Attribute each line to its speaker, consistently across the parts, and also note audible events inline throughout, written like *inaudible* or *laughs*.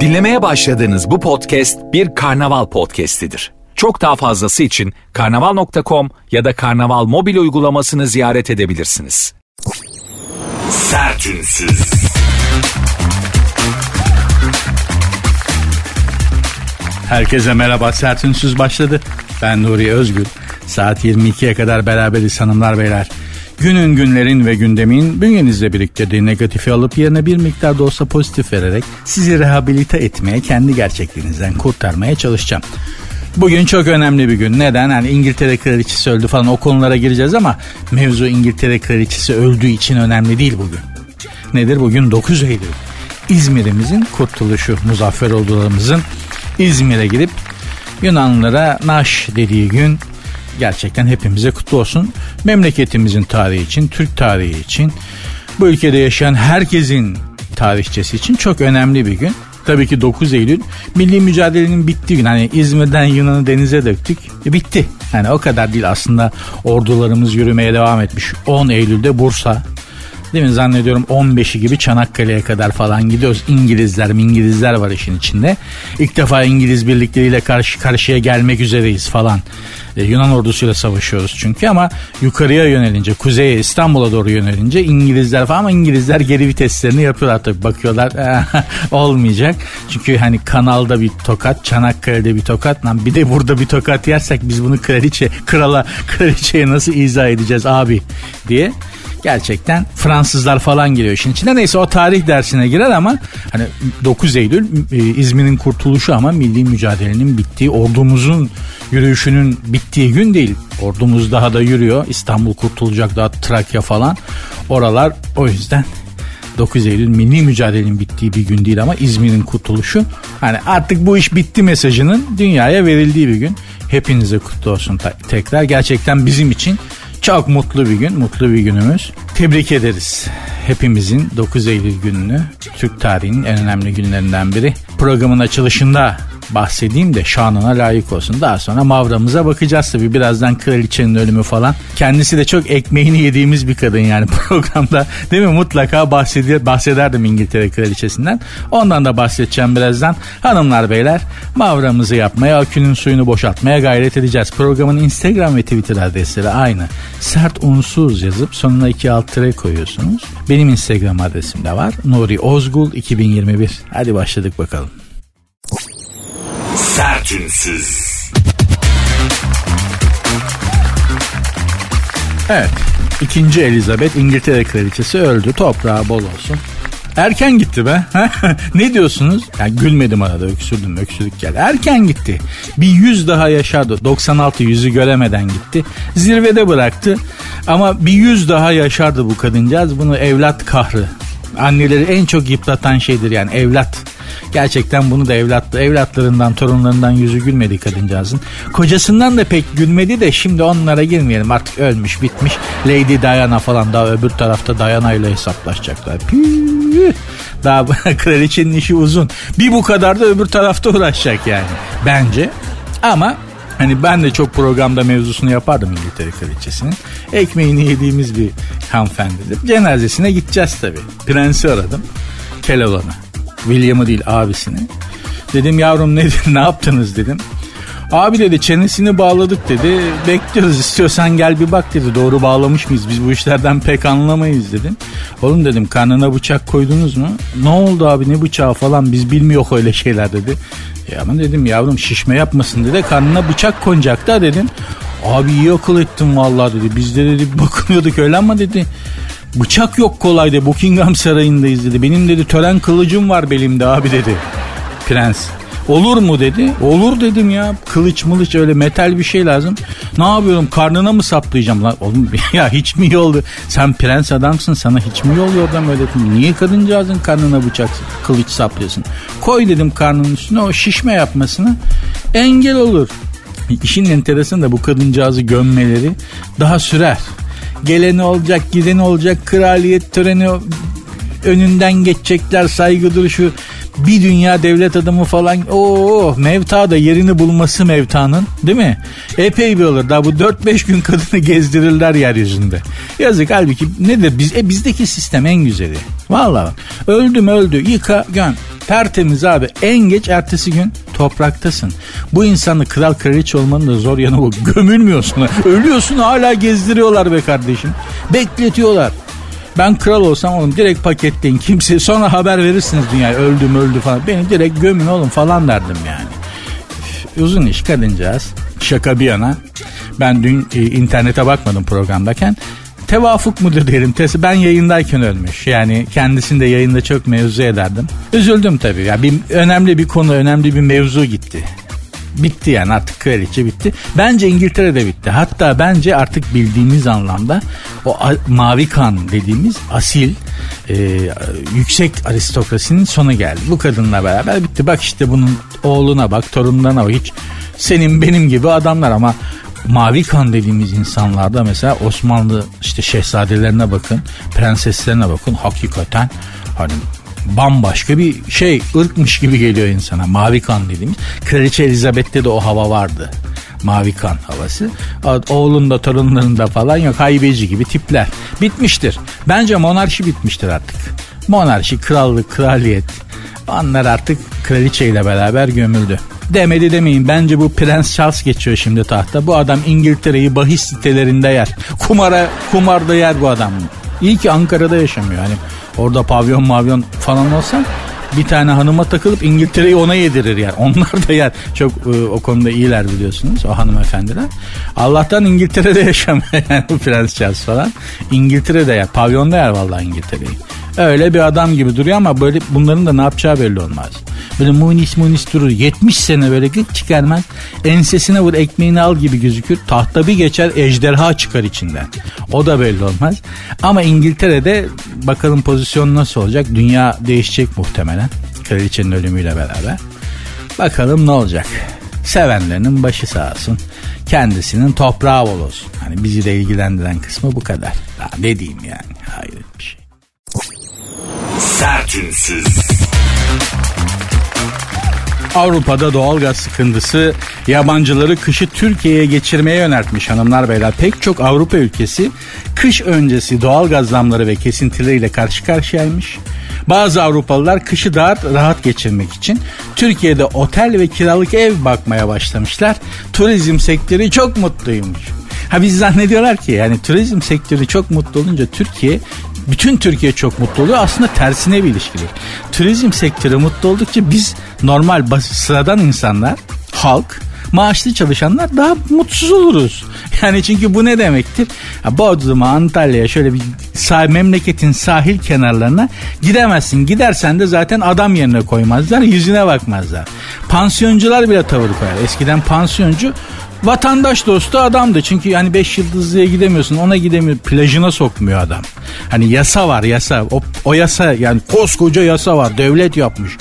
Speaker 1: Dinlemeye başladığınız bu podcast bir karnaval podcastidir. Çok daha fazlası için karnaval.com ya da karnaval mobil uygulamasını ziyaret edebilirsiniz.
Speaker 2: Sertünsüz.
Speaker 3: Herkese merhaba. Sertünsüz başladı. Ben Nuri Özgül. Saat 22'ye kadar beraberiz hanımlar beyler. Günün günlerin ve gündemin bünyenizle biriktirdiği negatifi alıp yerine bir miktar da olsa pozitif vererek sizi rehabilite etmeye, kendi gerçekliğinizden kurtarmaya çalışacağım. Bugün çok önemli bir gün. Neden? Yani İngiltere kraliçesi öldü falan o konulara gireceğiz ama mevzu İngiltere kraliçesi öldüğü için önemli değil bugün. Nedir? Bugün 9 Eylül. İzmir'imizin kurtuluşu, muzaffer olduğumuzun İzmir'e gidip Yunanlılara naş dediği gün gerçekten hepimize kutlu olsun. Memleketimizin tarihi için, Türk tarihi için, bu ülkede yaşayan herkesin tarihçesi için çok önemli bir gün. Tabii ki 9 Eylül milli mücadelenin bittiği gün. Hani İzmir'den Yunan'ı denize döktük. E bitti. Yani o kadar değil aslında ordularımız yürümeye devam etmiş. 10 Eylül'de Bursa, Değil mi? Zannediyorum 15'i gibi Çanakkale'ye kadar falan gidiyoruz. İngilizler İngilizler var işin içinde. İlk defa İngiliz birlikleriyle karşı karşıya gelmek üzereyiz falan. Ee, Yunan ordusuyla savaşıyoruz çünkü ama yukarıya yönelince, kuzeye İstanbul'a doğru yönelince İngilizler falan ama İngilizler geri viteslerini yapıyorlar tabii. Bakıyorlar *laughs* olmayacak. Çünkü hani kanalda bir tokat, Çanakkale'de bir tokat. Lan bir de burada bir tokat yersek biz bunu kraliçe, krala, *laughs* kraliçeye nasıl izah edeceğiz abi diye gerçekten Fransızlar falan giriyor işin içine. Neyse o tarih dersine girer ama hani 9 Eylül e, İzmir'in kurtuluşu ama milli mücadelenin bittiği, ordumuzun yürüyüşünün bittiği gün değil. Ordumuz daha da yürüyor. İstanbul kurtulacak daha Trakya falan. Oralar o yüzden 9 Eylül milli mücadelenin bittiği bir gün değil ama İzmir'in kurtuluşu. Hani artık bu iş bitti mesajının dünyaya verildiği bir gün. Hepinize kutlu olsun tekrar. Gerçekten bizim için çok mutlu bir gün, mutlu bir günümüz. Tebrik ederiz hepimizin 9 Eylül gününü. Türk tarihinin en önemli günlerinden biri. Programın açılışında bahsedeyim de şanına layık olsun. Daha sonra Mavramıza bakacağız tabii. Birazdan kraliçenin ölümü falan. Kendisi de çok ekmeğini yediğimiz bir kadın yani *laughs* programda. Değil mi? Mutlaka bahseder, bahsederdim İngiltere kraliçesinden. Ondan da bahsedeceğim birazdan. Hanımlar beyler Mavramızı yapmaya, akünün suyunu boşaltmaya gayret edeceğiz. Programın Instagram ve Twitter adresleri aynı. Sert unsuz yazıp sonuna iki alt tere koyuyorsunuz. Benim Instagram adresim de var. Nuri Ozgul 2021. Hadi başladık bakalım.
Speaker 2: Sertünsüz.
Speaker 3: Evet. İkinci Elizabeth İngiltere kraliçesi öldü. Toprağı bol olsun. Erken gitti be. *laughs* ne diyorsunuz? Yani gülmedim arada öksürdüm öksürük geldi. Erken gitti. Bir yüz daha yaşardı. 96 yüzü göremeden gitti. Zirvede bıraktı. Ama bir yüz daha yaşardı bu kadıncağız. Bunu evlat kahrı. Anneleri en çok yıpratan şeydir yani evlat Gerçekten bunu da evlat, evlatlarından, torunlarından yüzü gülmedi kadıncağızın. Kocasından da pek gülmedi de şimdi onlara girmeyelim. Artık ölmüş, bitmiş. Lady Diana falan daha öbür tarafta Diana ile hesaplaşacaklar. Püh. Daha *laughs* kraliçenin işi uzun. Bir bu kadar da öbür tarafta uğraşacak yani. Bence. Ama Hani ben de çok programda mevzusunu yapardım İngiltere Kraliçesi'nin. Ekmeğini yediğimiz bir hanımefendidir. Cenazesine gideceğiz tabii. Prensi aradım. Keloğlan'ı. William'ı değil abisini. Dedim yavrum ne, *laughs* ne yaptınız dedim. Abi dedi çenesini bağladık dedi. Bekliyoruz istiyorsan gel bir bak dedi. Doğru bağlamış mıyız? Biz bu işlerden pek anlamayız dedim. Oğlum dedim karnına bıçak koydunuz mu? Ne oldu abi ne bıçağı falan biz bilmiyor öyle şeyler dedi. Ya ama dedim yavrum şişme yapmasın dedi. Karnına bıçak konacak da dedim. Abi iyi akıl ettim vallahi dedi. Biz de dedi bakıyorduk öyle ama dedi. Bıçak yok kolaydı Buckingham Sarayı'ndayız dedi. Benim dedi tören kılıcım var belimde abi dedi. Prens. Olur mu dedi. Olur dedim ya. Kılıç mılıç öyle metal bir şey lazım. Ne yapıyorum karnına mı saplayacağım lan? Oğlum *laughs* ya hiç mi yoldu? Sen prens adamsın sana hiç mi yol yordam dedim. Niye kadıncağızın karnına bıçak kılıç saplıyorsun? Koy dedim karnının üstüne o şişme yapmasını engel olur. İşin enteresan da bu kadıncağızı gömmeleri daha sürer geleni olacak, gideni olacak, kraliyet töreni önünden geçecekler, saygı duruşu bir dünya devlet adamı falan o mevta da yerini bulması mevtanın değil mi? Epey bir olur. Daha bu 4-5 gün kadını *laughs* gezdirirler yeryüzünde. Yazık halbuki nedir biz e bizdeki sistem en güzeli. Vallahi öldüm öldü yıka göm. Tertemiz abi en geç ertesi gün topraktasın. Bu insanı kral kraliçe olmanın da zor yanı bu. Gömülmüyorsun. Ölüyorsun hala gezdiriyorlar be kardeşim. Bekletiyorlar. Ben kral olsam oğlum direkt paketleyin *laughs* kimse sonra haber verirsiniz dünyaya öldüm öldü falan. Beni direkt gömün oğlum falan derdim yani. Uzun iş kadıncağız. Şaka bir yana. Ben dün e, internete bakmadım programdayken. Tevafuk mudur derim. Ben yayındayken ölmüş. Yani kendisini de yayında çok mevzu ederdim. Üzüldüm tabii. Ya bir önemli bir konu, önemli bir mevzu gitti. Bitti yani artık kraliçe bitti. Bence İngiltere'de bitti. Hatta bence artık bildiğimiz anlamda o mavi kan dediğimiz asil e, yüksek aristokrasinin sonu geldi. Bu kadınla beraber bitti. Bak işte bunun oğluna bak, torunlarına bak. Hiç senin benim gibi adamlar ama mavi kan dediğimiz insanlarda mesela Osmanlı işte şehzadelerine bakın, prenseslerine bakın hakikaten hani bambaşka bir şey ırkmış gibi geliyor insana. Mavi kan dediğimiz. Kraliçe Elizabeth'te de o hava vardı. Mavi kan havası. Oğlunda torunlarında falan yok. Haybeci gibi tipler. Bitmiştir. Bence monarşi bitmiştir artık. Monarşi, krallık, kraliyet. Onlar artık kraliçeyle beraber gömüldü. Demedi demeyin. Bence bu Prens Charles geçiyor şimdi tahta. Bu adam İngiltere'yi bahis sitelerinde yer. Kumara, kumarda yer bu adam. İyi ki Ankara'da yaşamıyor. Hani Orada pavyon mavyon falan olsa bir tane hanıma takılıp İngiltere'yi ona yedirir yani. *laughs* Onlar da yer. Çok e, o konuda iyiler biliyorsunuz o hanımefendiler. Allah'tan İngiltere'de *laughs* yaşamıyor yani Prens Charles falan. İngiltere'de yer. Pavyonda yer vallahi İngiltere'yi. Öyle bir adam gibi duruyor ama böyle bunların da ne yapacağı belli olmaz. Böyle munis munis durur. 70 sene böyle gık çıkarmaz. Ensesine vur ekmeğini al gibi gözükür. Tahta bir geçer ejderha çıkar içinden. O da belli olmaz. Ama İngiltere'de bakalım pozisyon nasıl olacak? Dünya değişecek muhtemelen. Kraliçenin ölümüyle beraber. Bakalım ne olacak? Sevenlerinin başı sağ olsun. Kendisinin toprağı bol olsun. Hani bizi de ilgilendiren kısmı bu kadar. Daha ne diyeyim yani? Hayret bir şey. Sertünsüz. Avrupa'da doğalgaz sıkıntısı yabancıları kışı Türkiye'ye geçirmeye yöneltmiş hanımlar beyler. Pek çok Avrupa ülkesi kış öncesi doğalgaz zamları ve kesintileriyle karşı karşıyaymış. Bazı Avrupalılar kışı daha rahat geçirmek için Türkiye'de otel ve kiralık ev bakmaya başlamışlar. Turizm sektörü çok mutluymuş. Ha biz zannediyorlar ki yani turizm sektörü çok mutlu olunca Türkiye bütün Türkiye çok mutlu oluyor. Aslında tersine bir ilişkili. Turizm sektörü mutlu oldukça biz normal sıradan insanlar, halk maaşlı çalışanlar daha mutsuz oluruz. Yani çünkü bu ne demektir? Bodrum'a, Antalya'ya şöyle bir sah memleketin sahil kenarlarına gidemezsin. Gidersen de zaten adam yerine koymazlar, yüzüne bakmazlar. Pansiyoncular bile tavır koyar. Eskiden pansiyoncu vatandaş dostu adamdı. Çünkü yani 5 yıldızlıya gidemiyorsun ona gidemiyor. Plajına sokmuyor adam. Hani yasa var yasa. O, o yasa yani koskoca yasa var. Devlet yapmış.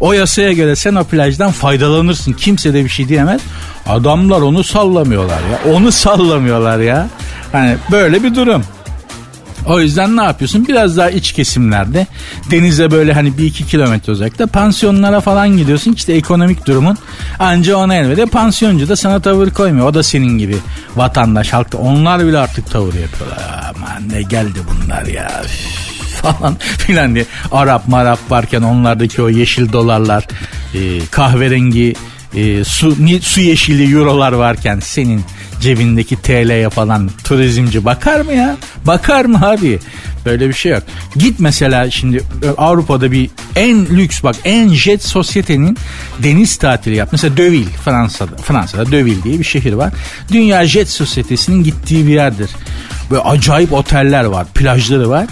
Speaker 3: O yasaya göre sen o plajdan faydalanırsın. Kimse de bir şey diyemez. Adamlar onu sallamıyorlar ya. Onu sallamıyorlar ya. Hani böyle bir durum. O yüzden ne yapıyorsun? Biraz daha iç kesimlerde denize böyle hani bir iki kilometre uzakta pansiyonlara falan gidiyorsun. İşte ekonomik durumun anca ona elvede pansiyoncu da sana tavır koymuyor. O da senin gibi vatandaş halkta. Onlar bile artık tavır yapıyorlar. Aman ne geldi bunlar ya falan *laughs* filan diye. Arap marap varken onlardaki o yeşil dolarlar e, kahverengi e, su, su yeşili eurolar varken senin cebindeki TL'ye falan turizmci bakar mı ya? Bakar mı abi? Böyle bir şey yok. Git mesela şimdi e, Avrupa'da bir en lüks bak en jet sosyetenin deniz tatili yap. Mesela Deauville Fransa'da. Fransa'da Deauville diye bir şehir var. Dünya jet sosyetesinin gittiği bir yerdir. Böyle acayip oteller var, plajları var.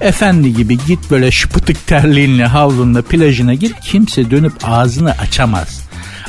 Speaker 3: Efendi gibi git böyle şıpıtık terliğinle havlunla plajına git kimse dönüp ağzını açamaz.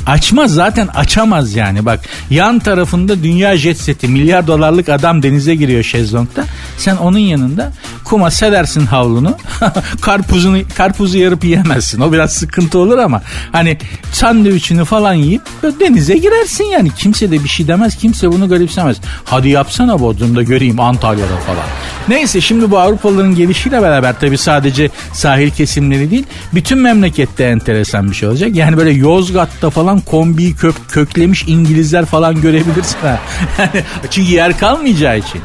Speaker 3: Açmaz zaten açamaz yani bak. Yan tarafında dünya jet seti milyar dolarlık adam denize giriyor şezlongda. Sen onun yanında kuma serersin havlunu. *laughs* karpuzunu karpuzu yarıp yiyemezsin. O biraz sıkıntı olur ama hani sandviçini falan yiyip denize girersin yani. Kimse de bir şey demez. Kimse bunu garipsemez. Hadi yapsana Bodrum'da göreyim Antalya'da falan. Neyse şimdi bu Avrupalıların gelişiyle beraber tabii sadece sahil kesimleri değil bütün memlekette enteresan bir şey olacak. Yani böyle Yozgat'ta falan kombiyi kök, köklemiş İngilizler falan görebilirsin ha. *laughs* Çünkü yer kalmayacağı için.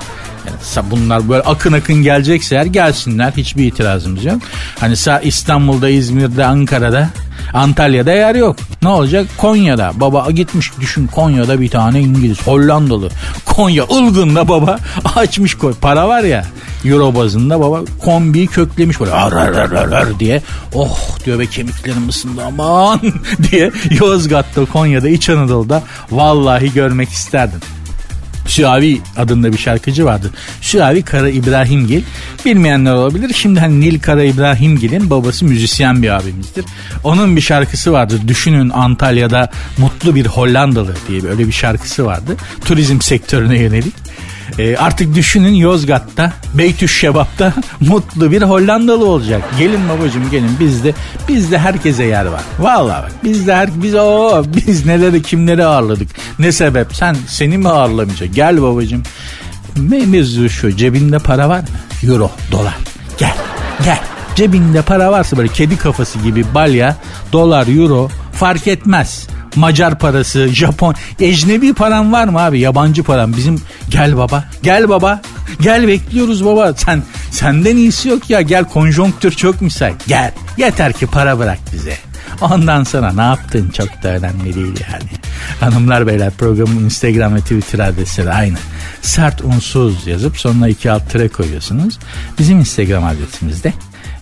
Speaker 3: Yani bunlar böyle akın akın gelecekse eğer gelsinler hiçbir itirazımız yok. Hani sağ İstanbul'da, İzmir'de, Ankara'da, Antalya'da yer yok. Ne olacak? Konya'da. Baba gitmiş düşün Konya'da bir tane İngiliz, Hollandalı. Konya Ilgın'da baba *laughs* açmış koy. Para var ya. Euro bazında baba kombiyi köklemiş böyle ar ar ar ar, ar diye. Oh diyor ve kemiklerim ısındı aman *laughs* diye Yozgat'ta Konya'da İç Anadolu'da vallahi görmek isterdim. Süavi adında bir şarkıcı vardı. Süavi Kara İbrahimgil. Bilmeyenler olabilir. Şimdi hani Nil Kara İbrahimgil'in babası müzisyen bir abimizdir. Onun bir şarkısı vardı. Düşünün Antalya'da mutlu bir Hollandalı diye böyle bir şarkısı vardı. Turizm sektörüne yönelik. E, artık düşünün Yozgat'ta, Beytüşşebap'ta *laughs* mutlu bir Hollandalı olacak. Gelin babacım gelin bizde bizde herkese yer var. Vallahi bak bizde her biz o biz neleri kimleri ağırladık. Ne sebep? Sen seni mi ağırlamayacak? Gel babacım. Mevzu şu cebinde para var mı? Euro, dolar. Gel, gel. Cebinde para varsa böyle kedi kafası gibi balya, dolar, euro fark etmez. Macar parası, Japon, ecnebi param var mı abi? Yabancı param bizim gel baba, gel baba, gel bekliyoruz baba. Sen senden iyisi yok ya gel konjonktür çok müsait. Gel yeter ki para bırak bize. Ondan sonra ne yaptın çok da önemli değil yani. Hanımlar beyler programın Instagram ve Twitter adresleri aynı. Sert unsuz yazıp sonuna iki alt tere koyuyorsunuz. Bizim Instagram adresimizde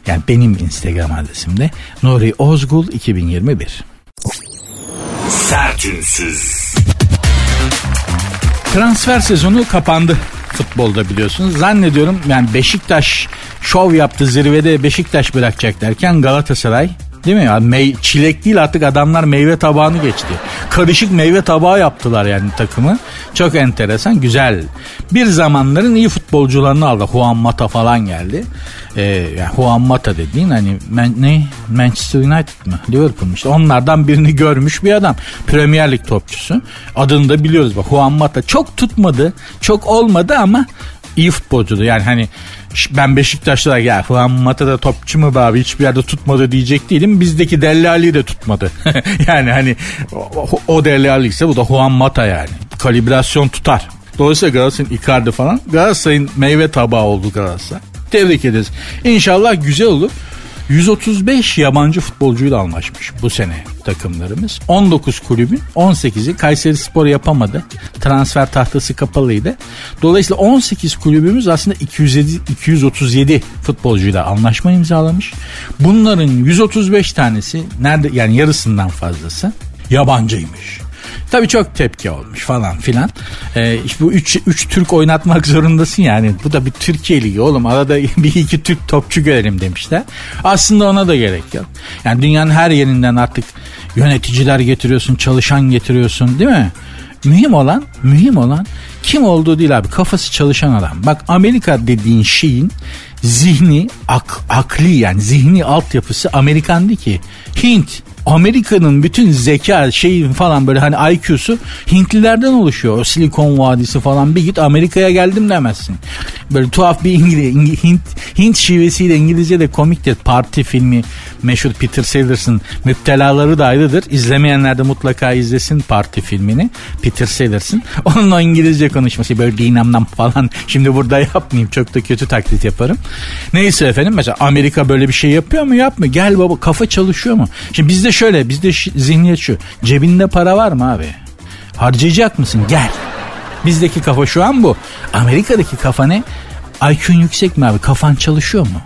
Speaker 3: yani benim Instagram adresimde Nuri Ozgul 2021. Sertünsüz. Transfer sezonu kapandı futbolda biliyorsunuz. Zannediyorum yani Beşiktaş şov yaptı zirvede Beşiktaş bırakacak derken Galatasaray Değil mi ya? Mey çilek değil artık adamlar meyve tabağını geçti. Karışık meyve tabağı yaptılar yani takımı. Çok enteresan, güzel. Bir zamanların iyi futbolcularını aldı. Juan Mata falan geldi. Ee, yani Juan Mata dediğin hani man, ne? Manchester United mı? Liverpool işte onlardan birini görmüş bir adam. Premier Lig topçusu. Adını da biliyoruz bak Juan Mata. Çok tutmadı, çok olmadı ama iyi futbolcudu. Yani hani ben Beşiktaş'ta ya falan Mata'da topçu mu abi hiçbir yerde tutmadı diyecek değilim. Bizdeki Dellali de tutmadı. *laughs* yani hani o, o Dellali ise bu da Juan Mata yani. Kalibrasyon tutar. Dolayısıyla Galatasaray'ın Icardi falan Galatasaray'ın meyve tabağı oldu Galatasaray. Tebrik ederiz. İnşallah güzel olur. 135 yabancı futbolcuyla anlaşmış bu sene takımlarımız. 19 kulübün 18'i Kayseri Spor yapamadı. Transfer tahtası kapalıydı. Dolayısıyla 18 kulübümüz aslında 207, 237 futbolcuyla anlaşma imzalamış. Bunların 135 tanesi nerede yani yarısından fazlası yabancıymış. Tabii çok tepki olmuş falan filan. Ee, işte bu üç, üç Türk oynatmak zorundasın yani. Bu da bir Türkiye Ligi oğlum. Arada *laughs* bir iki Türk topçu görelim demişler. Aslında ona da gerek yok. Yani dünyanın her yerinden artık yöneticiler getiriyorsun, çalışan getiriyorsun değil mi? Mühim olan, mühim olan kim olduğu değil abi. Kafası çalışan adam. Bak Amerika dediğin şeyin zihni, ak, akli yani zihni altyapısı Amerikan değil ki. Hint. Amerika'nın bütün zeka şey falan böyle hani IQ'su Hintlilerden oluşuyor. O Silikon Vadisi falan bir git Amerika'ya geldim demezsin. Böyle tuhaf bir İngiliz, Hint, Hint şivesiyle İngilizce de komiktir. Parti filmi meşhur Peter Sellers'ın müptelaları da ayrıdır. İzlemeyenler de mutlaka izlesin Parti filmini. Peter Sellers'ın. Onun o İngilizce konuşması böyle dinamdan falan. Şimdi burada yapmayayım. Çok da kötü taklit yaparım. Neyse efendim mesela Amerika böyle bir şey yapıyor mu yapmıyor. Gel baba kafa çalışıyor mu? Şimdi bizde şöyle bizde zihniyet şu. Cebinde para var mı abi? Harcayacak mısın? Gel. Bizdeki kafa şu an bu. Amerika'daki kafa ne? IQ'un yüksek mi abi? Kafan çalışıyor mu?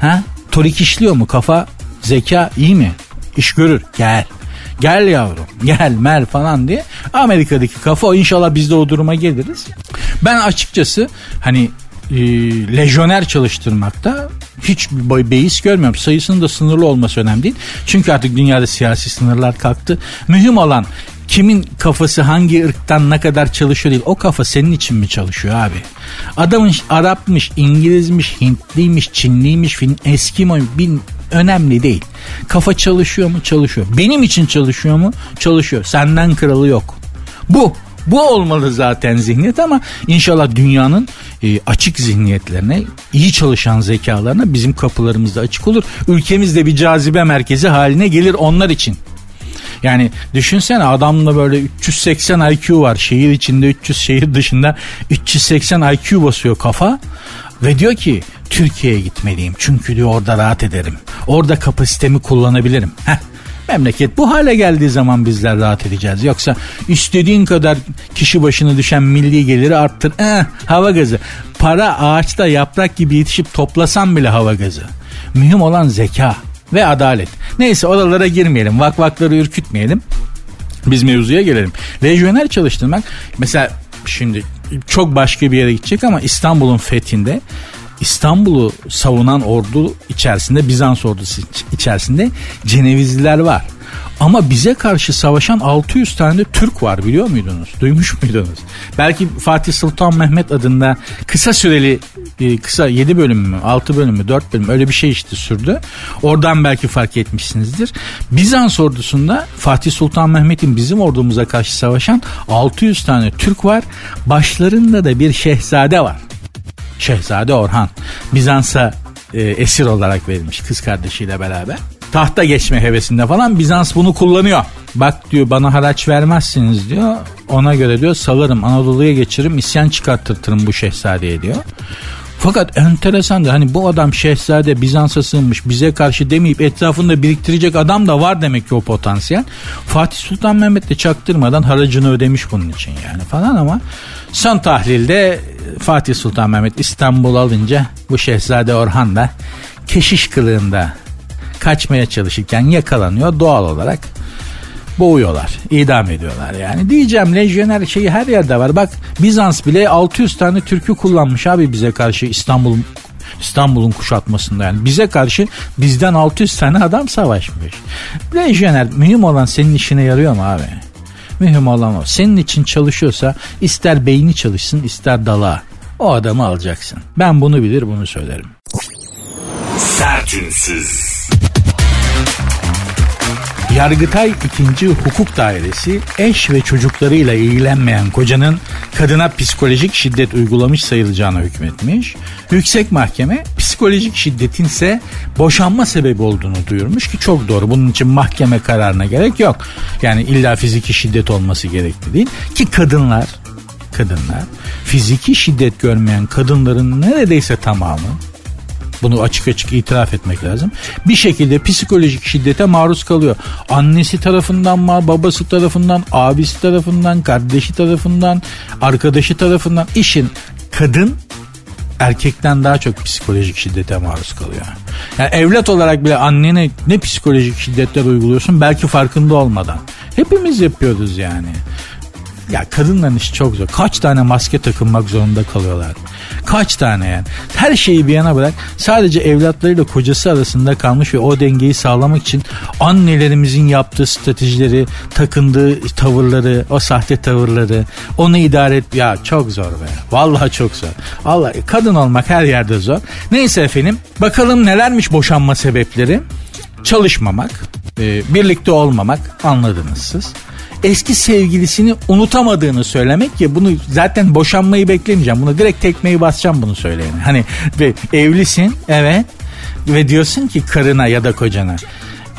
Speaker 3: Ha? Torik işliyor mu? Kafa, zeka iyi mi? İş görür. Gel. Gel yavrum gel mel falan diye Amerika'daki kafa inşallah biz de o duruma geliriz. Ben açıkçası hani e, lejyoner çalıştırmakta Hiç bir beis görmüyorum. Sayısının da sınırlı olması önemli değil. Çünkü artık dünyada siyasi sınırlar kalktı. Mühim olan kimin kafası hangi ırktan ne kadar çalışıyor değil. O kafa senin için mi çalışıyor abi? Adamın Arapmış, İngilizmiş, Hintliymiş, Çinliymiş, fin, Eskimo bin önemli değil. Kafa çalışıyor mu? Çalışıyor. Benim için çalışıyor mu? Çalışıyor. Senden kralı yok. Bu. Bu olmalı zaten zihniyet ama inşallah dünyanın e, açık zihniyetlerine, iyi çalışan zekalarına bizim kapılarımız da açık olur. Ülkemizde bir cazibe merkezi haline gelir onlar için. Yani düşünsene adamla böyle 380 IQ var. Şehir içinde 300 şehir dışında 380 IQ basıyor kafa. Ve diyor ki Türkiye'ye gitmeliyim. Çünkü diyor orada rahat ederim. Orada kapasitemi kullanabilirim. Heh. Memleket bu hale geldiği zaman bizler rahat edeceğiz. Yoksa istediğin kadar kişi başına düşen milli geliri arttır. Eh, hava gazı. Para ağaçta yaprak gibi yetişip toplasan bile hava gazı. Mühim olan zeka ve adalet. Neyse oralara girmeyelim. Vakvakları ürkütmeyelim. Biz mevzuya gelelim. Lejyoner çalıştırmak mesela şimdi çok başka bir yere gidecek ama İstanbul'un fethinde İstanbul'u savunan ordu içerisinde Bizans ordusu içerisinde Cenevizliler var. Ama bize karşı savaşan 600 tane de Türk var biliyor muydunuz? Duymuş muydunuz? Belki Fatih Sultan Mehmet adında kısa süreli e, kısa 7 bölüm mü 6 bölüm mü 4 bölüm öyle bir şey işte sürdü. Oradan belki fark etmişsinizdir. Bizans ordusunda Fatih Sultan Mehmet'in bizim ordumuza karşı savaşan 600 tane Türk var. Başlarında da bir şehzade var. Şehzade Orhan. Bizans'a e, esir olarak verilmiş kız kardeşiyle beraber. Tahta geçme hevesinde falan Bizans bunu kullanıyor. Bak diyor bana haraç vermezsiniz diyor. Ona göre diyor salarım Anadolu'ya geçiririm isyan çıkarttırtırım bu şehzadeye diyor. Fakat enteresan da hani bu adam şehzade Bizans'a sığınmış bize karşı demeyip etrafında biriktirecek adam da var demek ki o potansiyel. Fatih Sultan Mehmet de çaktırmadan haracını ödemiş bunun için yani falan ama son tahlilde Fatih Sultan Mehmet İstanbul alınca bu şehzade Orhan da keşiş kılığında kaçmaya çalışırken yakalanıyor doğal olarak boğuyorlar. idam ediyorlar yani. Diyeceğim lejyoner şeyi her yerde var. Bak Bizans bile 600 tane Türk'ü kullanmış abi bize karşı İstanbul İstanbul'un kuşatmasında yani. Bize karşı bizden 600 tane adam savaşmış. Lejyoner mühim olan senin işine yarıyor mu abi? Mühim olan o. Senin için çalışıyorsa ister beyni çalışsın ister dala. O adamı alacaksın. Ben bunu bilir bunu söylerim. Sertünsüz. Yargıtay 2. Hukuk Dairesi eş ve çocuklarıyla ilgilenmeyen kocanın kadına psikolojik şiddet uygulamış sayılacağına hükmetmiş. Yüksek Mahkeme psikolojik şiddetin ise boşanma sebebi olduğunu duyurmuş ki çok doğru. Bunun için mahkeme kararına gerek yok. Yani illa fiziki şiddet olması gerekli değil. Ki kadınlar kadınlar fiziki şiddet görmeyen kadınların neredeyse tamamı bunu açık açık itiraf etmek lazım. Bir şekilde psikolojik şiddete maruz kalıyor. Annesi tarafından mı, babası tarafından, abisi tarafından, kardeşi tarafından, arkadaşı tarafından işin kadın erkekten daha çok psikolojik şiddete maruz kalıyor. Yani evlat olarak bile annene ne psikolojik şiddetler uyguluyorsun belki farkında olmadan. Hepimiz yapıyoruz yani. Ya kadınların işi çok zor. Kaç tane maske takınmak zorunda kalıyorlar. Kaç tane yani. Her şeyi bir yana bırak. Sadece evlatlarıyla kocası arasında kalmış ve o dengeyi sağlamak için annelerimizin yaptığı stratejileri, takındığı tavırları, o sahte tavırları, onu idare et. Ya çok zor be. Vallahi çok zor. Allah kadın olmak her yerde zor. Neyse efendim. Bakalım nelermiş boşanma sebepleri? Çalışmamak, e, birlikte olmamak anladınız siz eski sevgilisini unutamadığını söylemek ki bunu zaten boşanmayı beklemeyeceğim. Bunu direkt tekmeyi basacağım bunu söyleyene. Hani ve evlisin evet. Ve diyorsun ki karına ya da kocana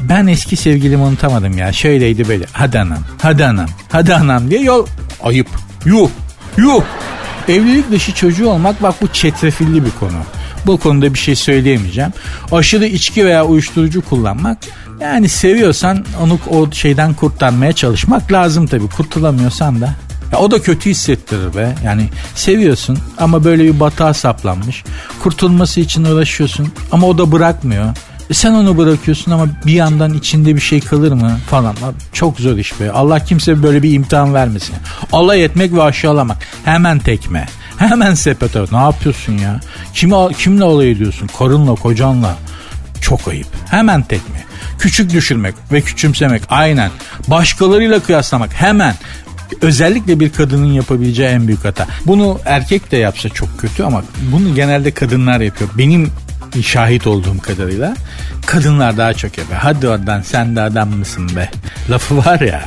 Speaker 3: ben eski sevgilimi unutamadım ya şöyleydi böyle. Hadi anam hadi anam hadi anam diye yol ayıp. Yuh yuh. Evlilik dışı çocuğu olmak bak bu çetrefilli bir konu bu konuda bir şey söyleyemeyeceğim aşırı içki veya uyuşturucu kullanmak yani seviyorsan onu o şeyden kurtarmaya çalışmak lazım tabii. Kurtulamıyorsan da ya o da kötü hissettirir be. Yani seviyorsun ama böyle bir batağa saplanmış. Kurtulması için uğraşıyorsun ama o da bırakmıyor. E sen onu bırakıyorsun ama bir yandan içinde bir şey kalır mı falan. Çok zor iş be. Allah kimse böyle bir imtihan vermesin. Allah etmek ve aşağılamak. Hemen tekme. Hemen sepete ne yapıyorsun ya? Kimi, kimle alay ediyorsun? Karınla, kocanla. Çok ayıp. Hemen tekme. Küçük düşürmek ve küçümsemek aynen. Başkalarıyla kıyaslamak hemen. Özellikle bir kadının yapabileceği en büyük hata. Bunu erkek de yapsa çok kötü ama bunu genelde kadınlar yapıyor. Benim şahit olduğum kadarıyla kadınlar daha çok yapıyor. Hadi oradan sen de adam mısın be lafı var ya.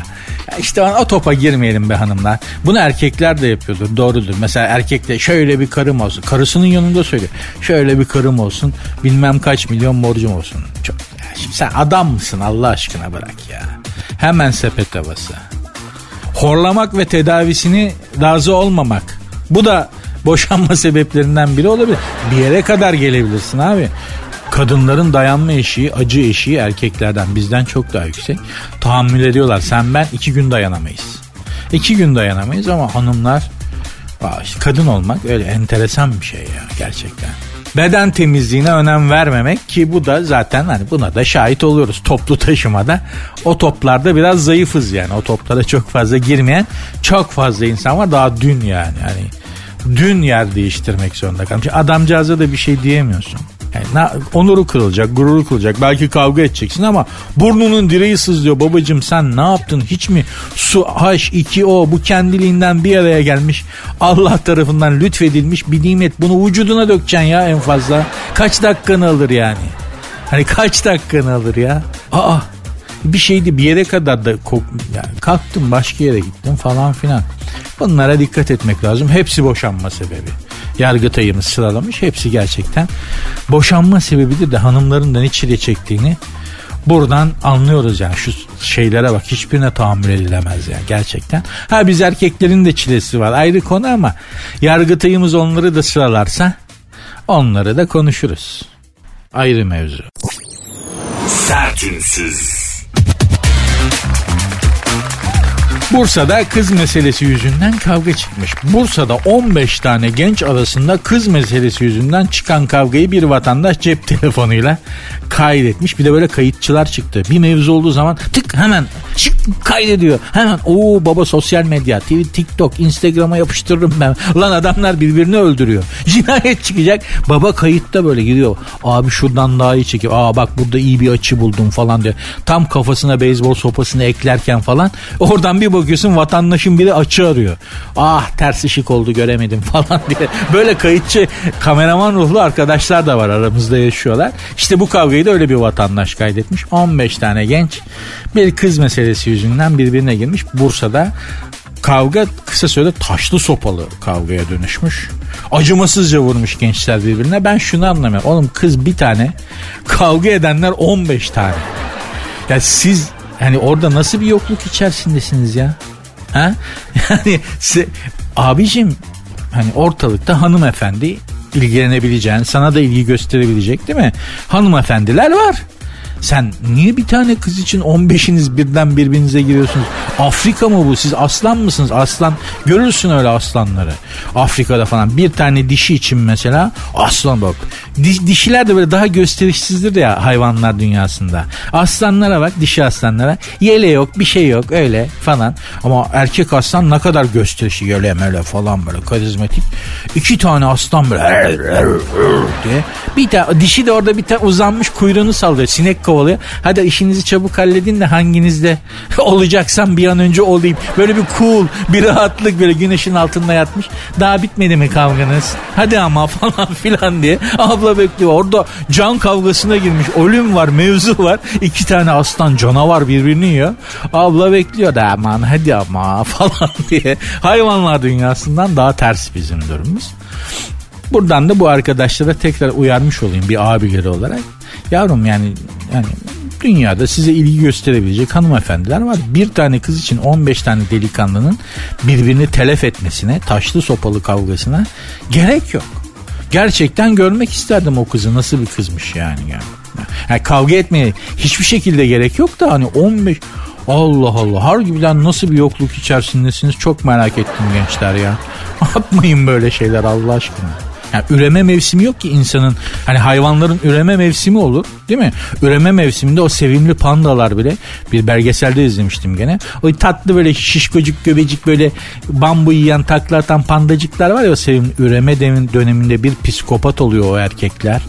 Speaker 3: İşte o topa girmeyelim be hanımlar. Bunu erkekler de yapıyordur doğrudur. Mesela erkek de şöyle bir karım olsun. Karısının yanında söylüyor. Şöyle bir karım olsun bilmem kaç milyon borcum olsun. Çok, şimdi sen adam mısın Allah aşkına bırak ya. Hemen sepet havası. Horlamak ve tedavisini razı olmamak. Bu da boşanma *laughs* sebeplerinden biri olabilir. Bir yere kadar gelebilirsin abi. Kadınların dayanma eşiği, acı eşiği erkeklerden bizden çok daha yüksek. Tahammül ediyorlar. Sen ben iki gün dayanamayız. İki gün dayanamayız ama hanımlar kadın olmak öyle enteresan bir şey ya gerçekten. Beden temizliğine önem vermemek ki bu da zaten hani buna da şahit oluyoruz toplu taşımada. O toplarda biraz zayıfız yani. O toplara çok fazla girmeyen çok fazla insan var. Daha dün yani. Hani dün yer değiştirmek zorunda kalmış. Adamcağıza da bir şey diyemiyorsun. Yani onuru kırılacak, gururu kırılacak. Belki kavga edeceksin ama burnunun direği sızlıyor. Babacım sen ne yaptın? Hiç mi su H2O bu kendiliğinden bir araya gelmiş. Allah tarafından lütfedilmiş bir nimet. Bunu vücuduna dökeceksin ya en fazla. Kaç dakikanı alır yani? Hani kaç dakikanı alır ya? Aa bir şeydi bir yere kadar da yani kalktım başka yere gittim falan filan. Bunlara dikkat etmek lazım. Hepsi boşanma sebebi. Yargıtay'ımız sıralamış. Hepsi gerçekten boşanma sebebidir de hanımların da ne çile çektiğini buradan anlıyoruz yani şu şeylere bak hiçbirine tahammül edilemez yani gerçekten. Ha biz erkeklerin de çilesi var ayrı konu ama yargıtayımız onları da sıralarsa onları da konuşuruz. Ayrı mevzu. Sertünsüz. Bursa'da kız meselesi yüzünden kavga çıkmış. Bursa'da 15 tane genç arasında kız meselesi yüzünden çıkan kavgayı bir vatandaş cep telefonuyla kaydetmiş. Bir de böyle kayıtçılar çıktı. Bir mevzu olduğu zaman tık hemen çık kaydediyor. Hemen o baba sosyal medya, TV, TikTok, Instagram'a yapıştırırım ben. Lan adamlar birbirini öldürüyor. *laughs* Cinayet çıkacak. Baba kayıtta böyle gidiyor. Abi şuradan daha iyi çekiyor. Aa bak burada iyi bir açı buldum falan diyor. Tam kafasına beyzbol sopasını eklerken falan oradan bir bakıyorsun vatandaşın biri açı arıyor. Ah ters ışık oldu göremedim *laughs* falan diye. Böyle kayıtçı kameraman ruhlu arkadaşlar da var aramızda yaşıyorlar. İşte bu kavgayı da öyle bir vatandaş kaydetmiş. 15 tane genç bir kız meselesi yüzünden birbirine girmiş. Bursa'da kavga kısa sürede taşlı sopalı kavgaya dönüşmüş. Acımasızca vurmuş gençler birbirine. Ben şunu anlamıyorum. Oğlum kız bir tane kavga edenler 15 tane. Ya siz yani orada nasıl bir yokluk içerisindesiniz ya? Ha? *laughs* Yani size, abicim hani ortalıkta hanımefendi ilgilenebileceğin, sana da ilgi gösterebilecek değil mi? Hanımefendiler var. Sen niye bir tane kız için 15'iniz birden birbirinize giriyorsunuz? Afrika mı bu? Siz aslan mısınız? Aslan görürsün öyle aslanları. Afrika'da falan bir tane dişi için mesela aslan bak. Di, dişiler de böyle daha gösterişsizdir ya hayvanlar dünyasında. Aslanlara bak dişi aslanlara. Yele yok bir şey yok öyle falan. Ama erkek aslan ne kadar gösterişli öyle böyle falan böyle karizmatik. İki tane aslan böyle *laughs* diye. Bir tane dişi de orada bir tane uzanmış kuyruğunu sallıyor. Sinek kovalıyor. Hadi işinizi çabuk halledin de hanginizde *laughs* olacaksam bir an önce olayım. Böyle bir cool, bir rahatlık böyle güneşin altında yatmış. Daha bitmedi mi kavganız? Hadi ama *laughs* falan filan diye. Abla bekliyor. Orada can kavgasına girmiş. Ölüm var, mevzu var. İki tane aslan canavar birbirini yiyor. Abla bekliyor da aman hadi ama *laughs* falan diye. Hayvanlar dünyasından daha ters bizim durumumuz. Buradan da bu arkadaşlara tekrar uyarmış olayım bir abileri olarak. Yavrum yani yani dünyada size ilgi gösterebilecek hanımefendiler var. Bir tane kız için 15 tane delikanlının birbirini telef etmesine, taşlı sopalı kavgasına gerek yok. Gerçekten görmek isterdim o kızı nasıl bir kızmış yani. yani. yani kavga etmeye hiçbir şekilde gerek yok da hani 15 Allah Allah harbiden nasıl bir yokluk içerisindesiniz çok merak ettim gençler ya. *laughs* Yapmayın böyle şeyler Allah aşkına. Yani üreme mevsimi yok ki insanın. Hani hayvanların üreme mevsimi olur değil mi? Üreme mevsiminde o sevimli pandalar bile bir belgeselde izlemiştim gene. O tatlı böyle şişkocuk göbecik böyle bambu yiyen takla atan pandacıklar var ya o sevimli üreme döneminde bir psikopat oluyor o erkekler.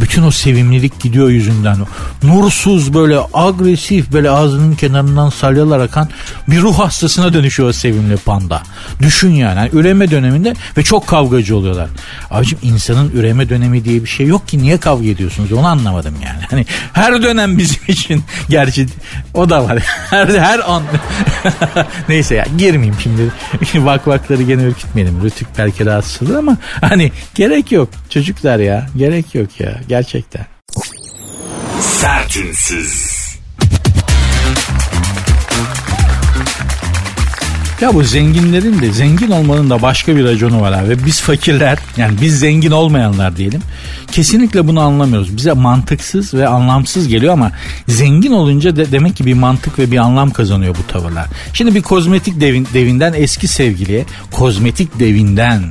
Speaker 3: Bütün o sevimlilik gidiyor yüzünden. Nursuz böyle agresif böyle ağzının kenarından salyalar akan bir ruh hastasına dönüşüyor o sevimli panda. Düşün yani. yani üreme döneminde ve çok kavgacı oluyorlar. Abicim insanın üreme dönemi diye bir şey yok ki niye kavga ediyorsunuz onu anlamadım yani. Hani her dönem bizim için gerçi o da var. *laughs* her her an *laughs* neyse ya girmeyeyim şimdi. *laughs* Vak vakları gene ürkütmeyelim. Rütük belki rahatsız ama hani gerek yok çocuklar ya. Gerek yok ya gerçekten. Sertünsüz. Ya bu zenginlerin de zengin olmanın da başka bir raconu var abi. Biz fakirler yani biz zengin olmayanlar diyelim. Kesinlikle bunu anlamıyoruz. Bize mantıksız ve anlamsız geliyor ama zengin olunca de, demek ki bir mantık ve bir anlam kazanıyor bu tavırlar. Şimdi bir kozmetik devin, devinden eski sevgiliye, kozmetik devinden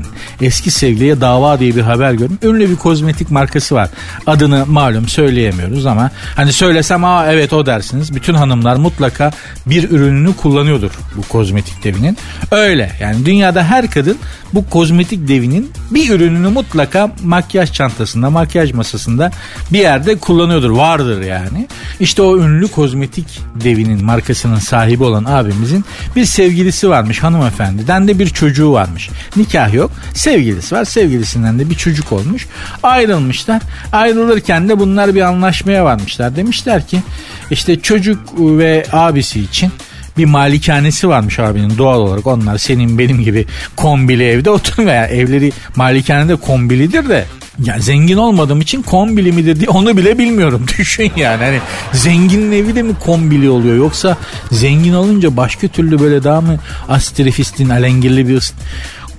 Speaker 3: eski sevgiliye dava diye bir haber gördüm. Ünlü bir kozmetik markası var. Adını malum söyleyemiyoruz ama hani söylesem aa evet o dersiniz. Bütün hanımlar mutlaka bir ürününü kullanıyordur bu kozmetik devin devinin. Öyle yani dünyada her kadın bu kozmetik devinin bir ürününü mutlaka makyaj çantasında, makyaj masasında bir yerde kullanıyordur. Vardır yani. İşte o ünlü kozmetik devinin markasının sahibi olan abimizin bir sevgilisi varmış hanımefendiden de bir çocuğu varmış. Nikah yok. Sevgilisi var. Sevgilisinden de bir çocuk olmuş. Ayrılmışlar. Ayrılırken de bunlar bir anlaşmaya varmışlar. Demişler ki işte çocuk ve abisi için bir malikanesi varmış abinin doğal olarak onlar senin benim gibi kombili evde oturmuyor. Yani evleri malikanede kombilidir de ya zengin olmadığım için kombili mi dedi onu bile bilmiyorum. *laughs* Düşün yani hani zenginin evi de mi kombili oluyor yoksa zengin olunca başka türlü böyle daha mı astrifistin alengirli bir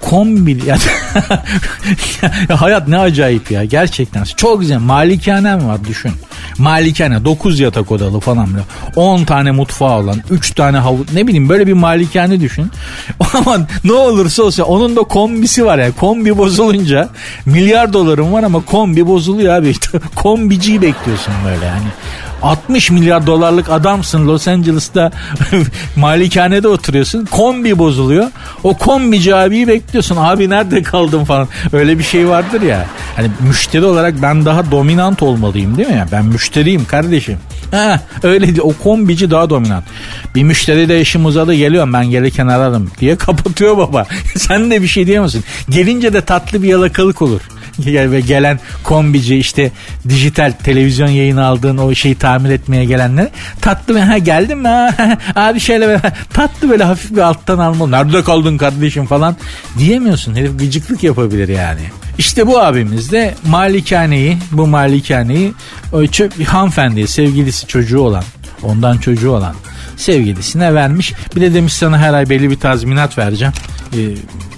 Speaker 3: kombi ya, *laughs* ya hayat ne acayip ya gerçekten. Çok güzel. Malikanem var düşün. Malikane 9 yatak odalı falan böyle 10 tane mutfağı olan 3 tane havuz ne bileyim böyle bir malikane düşün. *laughs* Ama ne olursa olsa onun da kombisi var ya kombi bozulunca milyar dolarım var ama kombi bozuluyor abi. *laughs* Kombiciyi bekliyorsun böyle yani 60 milyar dolarlık adamsın Los Angeles'ta *laughs* malikanede oturuyorsun. Kombi bozuluyor. O kombici abiyi bekliyorsun. Abi nerede kaldın falan. Öyle bir şey vardır ya. Hani müşteri olarak ben daha dominant olmalıyım değil mi? Ben müşteriyim kardeşim. Ha, öyle değil. O kombici daha dominant. Bir müşteri de işim uzadı geliyorum ben gelirken ararım diye kapatıyor baba. *laughs* Sen de bir şey diyemezsin. Gelince de tatlı bir yalakalık olur *laughs* ve gelen kombici işte dijital televizyon yayını aldığın o şeyi tamir etmeye gelenler tatlı ha geldin mi ha? *laughs* Abi şöyle böyle *laughs* tatlı böyle hafif bir alttan alma nerede kaldın kardeşim? falan diyemiyorsun. Herif gıcıklık yapabilir yani. İşte bu abimiz de malikaneyi bu malikaneyi çöp, hanımefendiye sevgilisi çocuğu olan ondan çocuğu olan sevgilisine vermiş. Bir de demiş sana her ay belli bir tazminat vereceğim. Ee,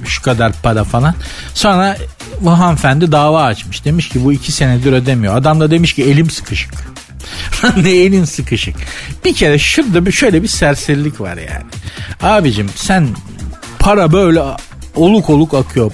Speaker 3: şu kadar para falan. Sonra bu hanımefendi dava açmış. Demiş ki bu iki senedir ödemiyor. Adam da demiş ki elim sıkışık. *laughs* ne elin sıkışık. Bir kere şurada bir şöyle bir serserilik var yani. Abicim sen para böyle oluk oluk akıyor.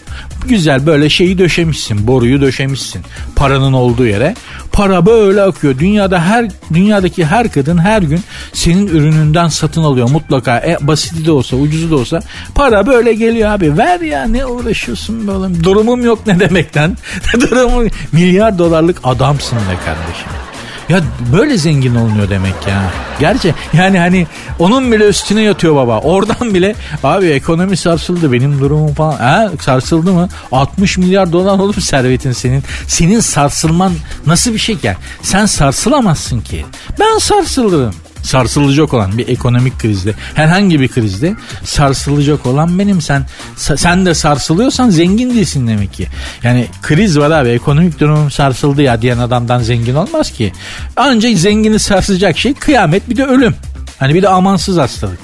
Speaker 3: Güzel böyle şeyi döşemişsin, boruyu döşemişsin paranın olduğu yere. Para böyle akıyor. Dünyada her dünyadaki her kadın her gün senin ürününden satın alıyor mutlaka. E, basiti de olsa, ucuzu da olsa para böyle geliyor abi. Ver ya ne uğraşıyorsun böyle. Durumum yok ne demekten. *laughs* Durumum milyar dolarlık adamsın be kardeşim. Ya böyle zengin olunuyor demek ya. Gerçi yani hani onun bile üstüne yatıyor baba. Oradan bile abi ekonomi sarsıldı benim durumum falan. Ha sarsıldı mı? 60 milyar dolar olur servetin senin. Senin sarsılman nasıl bir şey yani? Sen sarsılamazsın ki. Ben sarsılırım sarsılacak olan bir ekonomik krizde herhangi bir krizde sarsılacak olan benim sen sen de sarsılıyorsan zengin değilsin demek ki. Yani kriz var abi ekonomik durumum sarsıldı ya diyen adamdan zengin olmaz ki. Ancak zengini sarsacak şey kıyamet bir de ölüm. Hani bir de amansız hastalık.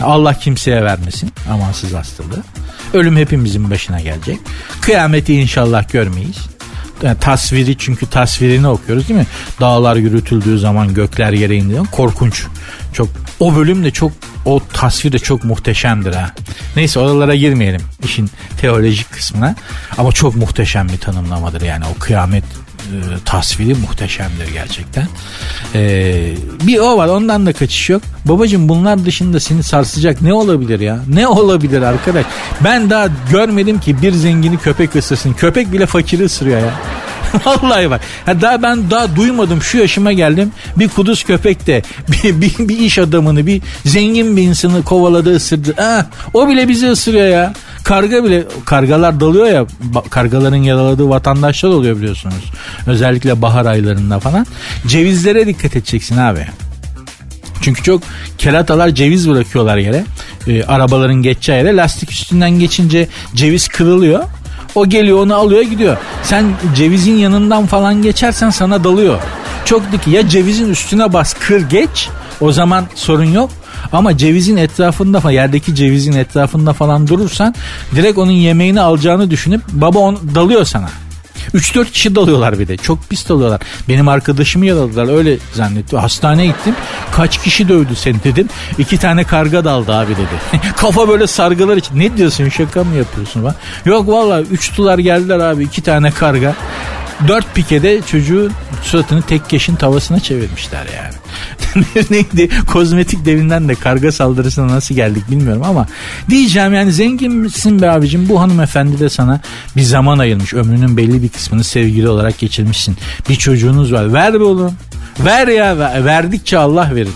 Speaker 3: Allah kimseye vermesin amansız hastalığı. Ölüm hepimizin başına gelecek. Kıyameti inşallah görmeyiz. Yani tasviri çünkü tasvirini okuyoruz değil mi? Dağlar yürütüldüğü zaman gökler yere zaman korkunç. Çok o bölüm de çok o tasvir de çok muhteşemdir ha. Neyse oralara girmeyelim işin teolojik kısmına. Ama çok muhteşem bir tanımlamadır yani o kıyamet tasviri muhteşemdir gerçekten. E, bir o var ondan da kaçış yok. Babacım bunlar dışında seni sarsacak ne olabilir ya? Ne olabilir arkadaş? Ben daha görmedim ki bir zengini köpek ısırsın. Köpek bile fakiri ısırıyor ya. *laughs* Vallahi bak. Ha daha ben daha duymadım şu yaşıma geldim. Bir kuduz köpek de *laughs* bir, bir, bir iş adamını bir zengin bir insanı kovaladı ısırdı. Ha, o bile bizi ısırıyor ya. Karga bile kargalar dalıyor ya kargaların yaraladığı vatandaşlar oluyor biliyorsunuz. Özellikle bahar aylarında falan. Cevizlere dikkat edeceksin abi. Çünkü çok keratalar ceviz bırakıyorlar yere. E, arabaların geçeceği yere lastik üstünden geçince ceviz kırılıyor. O geliyor onu alıyor gidiyor. Sen cevizin yanından falan geçersen sana dalıyor. Çok dik ya cevizin üstüne bas kır geç o zaman sorun yok. Ama cevizin etrafında falan yerdeki cevizin etrafında falan durursan direkt onun yemeğini alacağını düşünüp baba onu dalıyor sana. 3-4 kişi dalıyorlar bir de. Çok pis dalıyorlar. Benim arkadaşımı yaraladılar öyle zannetti. Hastaneye gittim. Kaç kişi dövdü seni dedim. İki tane karga daldı abi dedi. *laughs* Kafa böyle sargılar için. Ne diyorsun şaka mı yapıyorsun? Falan. Yok valla uçtular geldiler abi iki tane karga. Dört pikede çocuğu suratını tek keşin tavasına çevirmişler yani. *laughs* Neydi? Kozmetik devinden de karga saldırısına nasıl geldik bilmiyorum ama diyeceğim yani zengin misin be abicim bu hanımefendi de sana bir zaman ayırmış. Ömrünün belli bir kısmını sevgili olarak geçirmişsin. Bir çocuğunuz var. Ver be oğlum. Ver ya verdikçe Allah verir.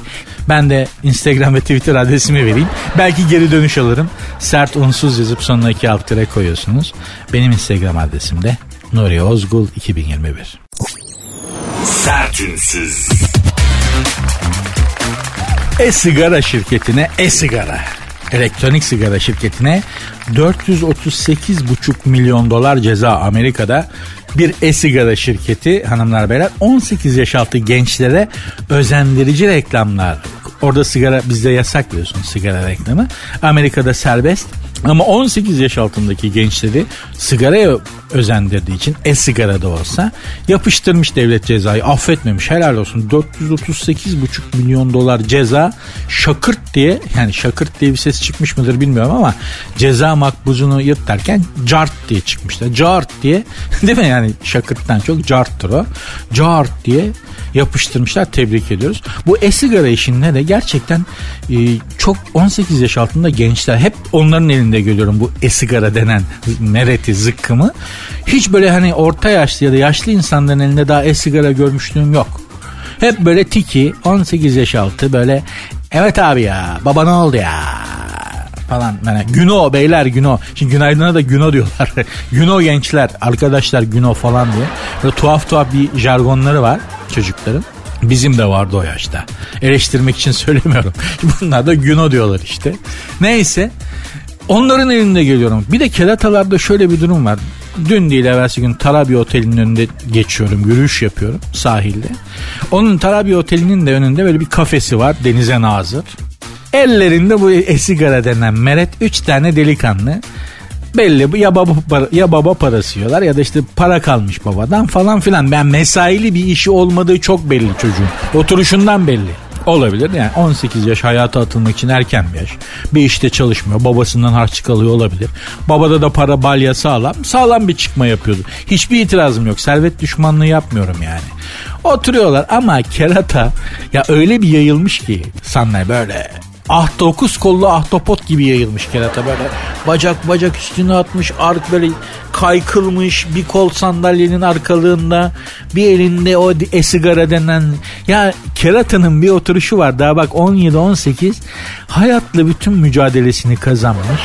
Speaker 3: Ben de Instagram ve Twitter adresimi vereyim. Belki geri dönüş alırım. Sert unsuz yazıp sonuna iki alt koyuyorsunuz. Benim Instagram adresim de Nuri Ozgul 2021. Sertünsüz. E-sigara şirketine e-sigara elektronik sigara şirketine 438,5 milyon dolar ceza Amerika'da bir e-sigara şirketi hanımlar beyler 18 yaş altı gençlere özendirici reklamlar Orada sigara bizde yasak biliyorsun sigara reklamı. Amerika'da serbest. Ama 18 yaş altındaki gençleri sigaraya özendirdiği için e-sigara da olsa yapıştırmış devlet cezayı. Affetmemiş helal olsun. 438,5 milyon dolar ceza. Şakırt diye yani şakırt diye bir ses çıkmış mıdır bilmiyorum ama ceza makbuzunu yırt derken cart diye çıkmışlar. Cart diye *laughs* değil mi? Yani şakırttan çok carttır o. Cart diye yapıştırmışlar. Tebrik ediyoruz. Bu e-sigara işinde de gerçekten e, çok 18 yaş altında gençler hep onların elinde görüyorum bu e-sigara denen mereti zıkkımı. Hiç böyle hani orta yaşlı ya da yaşlı insanların elinde daha e-sigara görmüşlüğüm yok. Hep böyle tiki 18 yaş altı böyle evet abi ya baba ne oldu ya falan. Yani Güno beyler Güno. Şimdi günaydına da Güno diyorlar. *laughs* Güno gençler arkadaşlar Güno falan diye. Böyle tuhaf tuhaf bir jargonları var çocukların. Bizim de vardı o yaşta. Eleştirmek için *laughs* söylemiyorum. Bunlar da Güno diyorlar işte. Neyse. Onların elinde geliyorum. Bir de keratalarda şöyle bir durum var. Dün değil evvelsi gün Tarabi Oteli'nin önünde geçiyorum. Yürüyüş yapıyorum sahilde. Onun Tarabi Oteli'nin de önünde böyle bir kafesi var. Denize nazır. Ellerinde bu esigara denen meret. Üç tane delikanlı belli ya baba ya baba parası yiyorlar ya da işte para kalmış babadan falan filan. Ben mesaili bir işi olmadığı çok belli çocuğun. Oturuşundan belli. Olabilir yani 18 yaş hayata atılmak için erken bir yaş. Bir işte çalışmıyor babasından harçlık alıyor olabilir. Babada da para balya sağlam. Sağlam bir çıkma yapıyordu. Hiçbir itirazım yok. Servet düşmanlığı yapmıyorum yani. Oturuyorlar ama kerata ya öyle bir yayılmış ki sanlar böyle ah dokuz kollu ahtapot gibi yayılmış kerata böyle. Bacak bacak üstüne atmış ark böyle kaykılmış bir kol sandalyenin arkalığında bir elinde o e-sigara denen ya keratanın bir oturuşu var daha bak 17-18 hayatla bütün mücadelesini kazanmış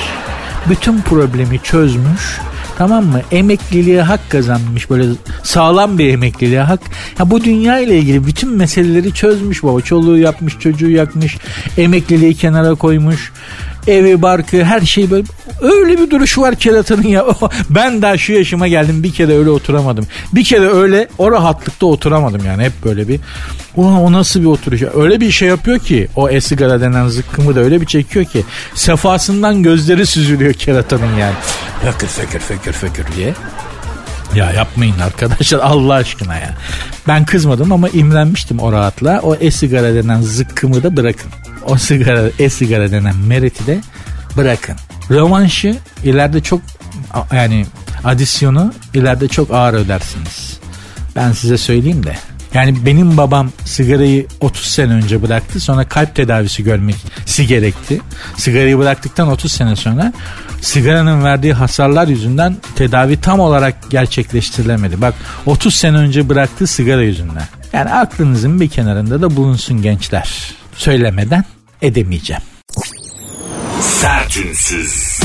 Speaker 3: bütün problemi çözmüş Tamam mı? Emekliliğe hak kazanmış böyle sağlam bir emekliliğe hak. Ya bu dünya ile ilgili bütün meseleleri çözmüş baba. Çoluğu yapmış, çocuğu yakmış, emekliliği kenara koymuş evi barkı her şey böyle öyle bir duruşu var keratanın ya. *laughs* ben daha şu yaşıma geldim bir kere öyle oturamadım. Bir kere öyle o rahatlıkta oturamadım yani hep böyle bir Ulan o nasıl bir oturuş? Öyle bir şey yapıyor ki o esigara denen zıkkımı da öyle bir çekiyor ki sefasından gözleri süzülüyor keratanın yani. Fekir fekir fekir fekir diye. Ya yapmayın arkadaşlar Allah aşkına ya. Ben kızmadım ama imrenmiştim o rahatla. O e-sigara denen zıkkımı da bırakın. O sigara, e-sigara denen mereti de bırakın. Rövanşı ileride çok yani adisyonu ileride çok ağır ödersiniz. Ben size söyleyeyim de. Yani benim babam sigarayı 30 sene önce bıraktı. Sonra kalp tedavisi görmek gerekti. Sigarayı bıraktıktan 30 sene sonra sigaranın verdiği hasarlar yüzünden tedavi tam olarak gerçekleştirilemedi. Bak 30 sene önce bıraktığı sigara yüzünden. Yani aklınızın bir kenarında da bulunsun gençler. Söylemeden edemeyeceğim. Sertünsüz.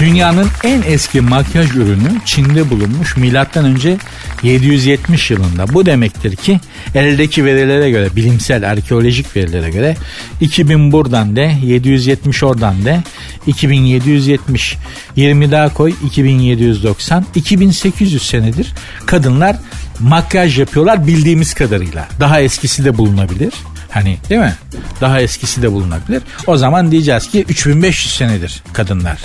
Speaker 3: Dünyanın en eski makyaj ürünü Çin'de bulunmuş milattan önce 770 yılında. Bu demektir ki eldeki verilere göre bilimsel arkeolojik verilere göre 2000 buradan de 770 oradan de 2770 20 daha koy 2790 2800 senedir kadınlar makyaj yapıyorlar bildiğimiz kadarıyla. Daha eskisi de bulunabilir. Hani değil mi? Daha eskisi de bulunabilir. O zaman diyeceğiz ki 3500 senedir kadınlar